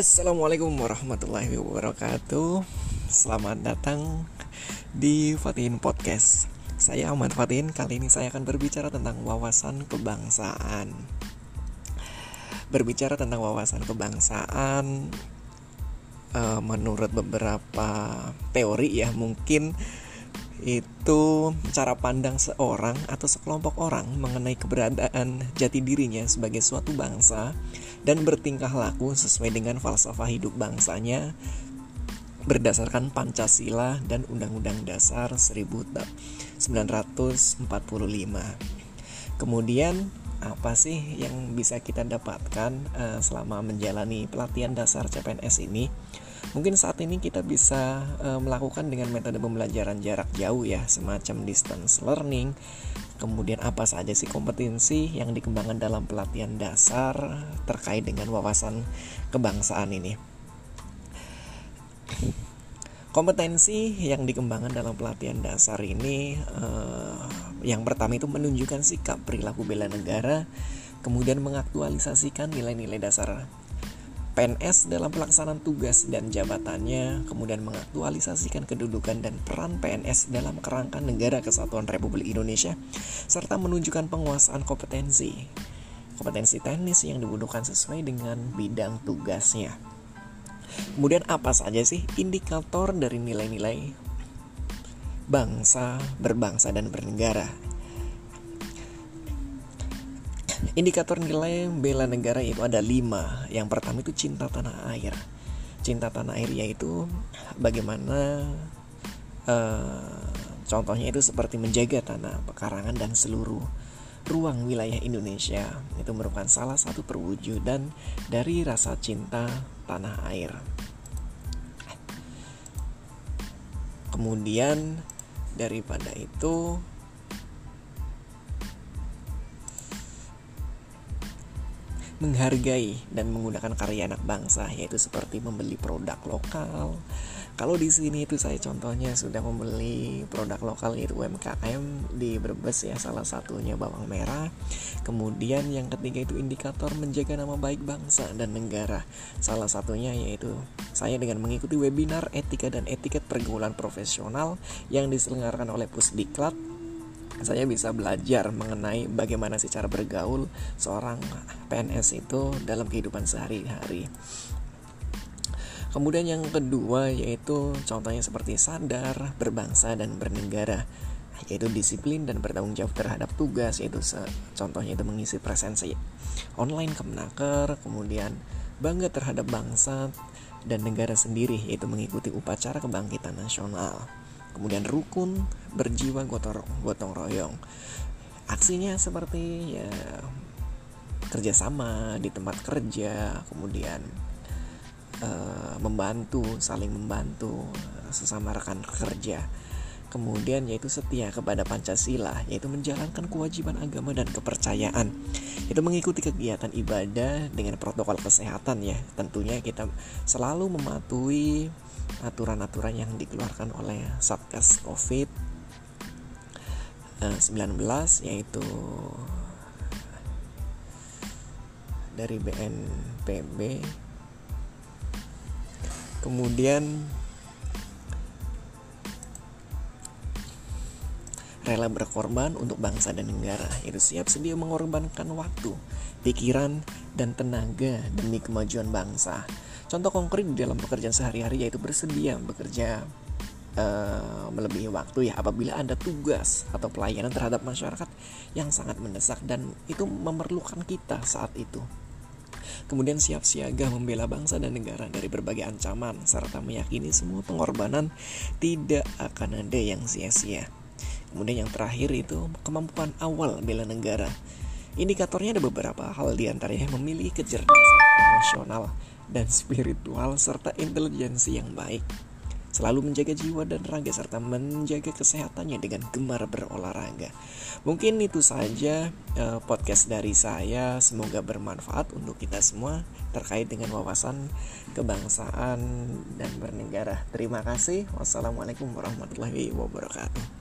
Assalamualaikum warahmatullahi wabarakatuh. Selamat datang di Fatin Podcast. Saya Ahmad Fatin. Kali ini saya akan berbicara tentang wawasan kebangsaan. Berbicara tentang wawasan kebangsaan uh, Menurut beberapa teori ya Mungkin itu cara pandang seorang atau sekelompok orang mengenai keberadaan jati dirinya sebagai suatu bangsa dan bertingkah laku sesuai dengan falsafah hidup bangsanya berdasarkan Pancasila dan Undang-Undang Dasar 1945. Kemudian apa sih yang bisa kita dapatkan uh, selama menjalani pelatihan dasar CPNS ini? Mungkin saat ini kita bisa uh, melakukan dengan metode pembelajaran jarak jauh ya, semacam distance learning. Kemudian apa saja sih kompetensi yang dikembangkan dalam pelatihan dasar terkait dengan wawasan kebangsaan ini? Kompetensi yang dikembangkan dalam pelatihan dasar ini uh, yang pertama itu menunjukkan sikap perilaku bela negara, kemudian mengaktualisasikan nilai-nilai dasar PNS dalam pelaksanaan tugas dan jabatannya, kemudian mengaktualisasikan kedudukan dan peran PNS dalam kerangka negara kesatuan Republik Indonesia, serta menunjukkan penguasaan kompetensi. Kompetensi teknis yang dibutuhkan sesuai dengan bidang tugasnya. Kemudian apa saja sih indikator dari nilai-nilai bangsa, berbangsa, dan bernegara? Indikator nilai bela negara itu ada lima. Yang pertama itu cinta tanah air. Cinta tanah air yaitu bagaimana uh, contohnya itu seperti menjaga tanah, pekarangan dan seluruh ruang wilayah Indonesia itu merupakan salah satu perwujudan dari rasa cinta tanah air. Kemudian daripada itu menghargai dan menggunakan karya anak bangsa yaitu seperti membeli produk lokal. Kalau di sini itu saya contohnya sudah membeli produk lokal yaitu UMKM di Brebes ya salah satunya bawang merah. Kemudian yang ketiga itu indikator menjaga nama baik bangsa dan negara. Salah satunya yaitu saya dengan mengikuti webinar etika dan etiket pergaulan profesional yang diselenggarakan oleh Pusdiklat saya bisa belajar mengenai bagaimana sih cara bergaul seorang PNS itu dalam kehidupan sehari-hari. Kemudian yang kedua yaitu contohnya seperti sadar, berbangsa dan bernegara yaitu disiplin dan bertanggung jawab terhadap tugas yaitu contohnya itu mengisi presensi online kemenaker kemudian bangga terhadap bangsa dan negara sendiri yaitu mengikuti upacara kebangkitan nasional kemudian rukun berjiwa gotong, royong. Aksinya seperti ya kerjasama di tempat kerja kemudian uh, membantu saling membantu sesama rekan kerja kemudian yaitu setia kepada Pancasila yaitu menjalankan kewajiban agama dan kepercayaan. Itu mengikuti kegiatan ibadah dengan protokol kesehatan ya. Tentunya kita selalu mematuhi aturan-aturan yang dikeluarkan oleh Satgas Covid 19 eh, yaitu dari BNPB kemudian rela berkorban untuk bangsa dan negara itu siap sedia mengorbankan waktu pikiran dan tenaga demi kemajuan bangsa Contoh konkret di dalam pekerjaan sehari-hari yaitu bersedia bekerja uh, melebihi waktu ya apabila ada tugas atau pelayanan terhadap masyarakat yang sangat mendesak dan itu memerlukan kita saat itu. Kemudian siap siaga membela bangsa dan negara dari berbagai ancaman serta meyakini semua pengorbanan tidak akan ada yang sia-sia. Kemudian yang terakhir itu kemampuan awal bela negara. Indikatornya ada beberapa hal di antaranya memiliki kecerdasan emosional, dan spiritual serta intelijensi yang baik. Selalu menjaga jiwa dan raga serta menjaga kesehatannya dengan gemar berolahraga. Mungkin itu saja uh, podcast dari saya. Semoga bermanfaat untuk kita semua terkait dengan wawasan kebangsaan dan bernegara. Terima kasih. Wassalamualaikum warahmatullahi wabarakatuh.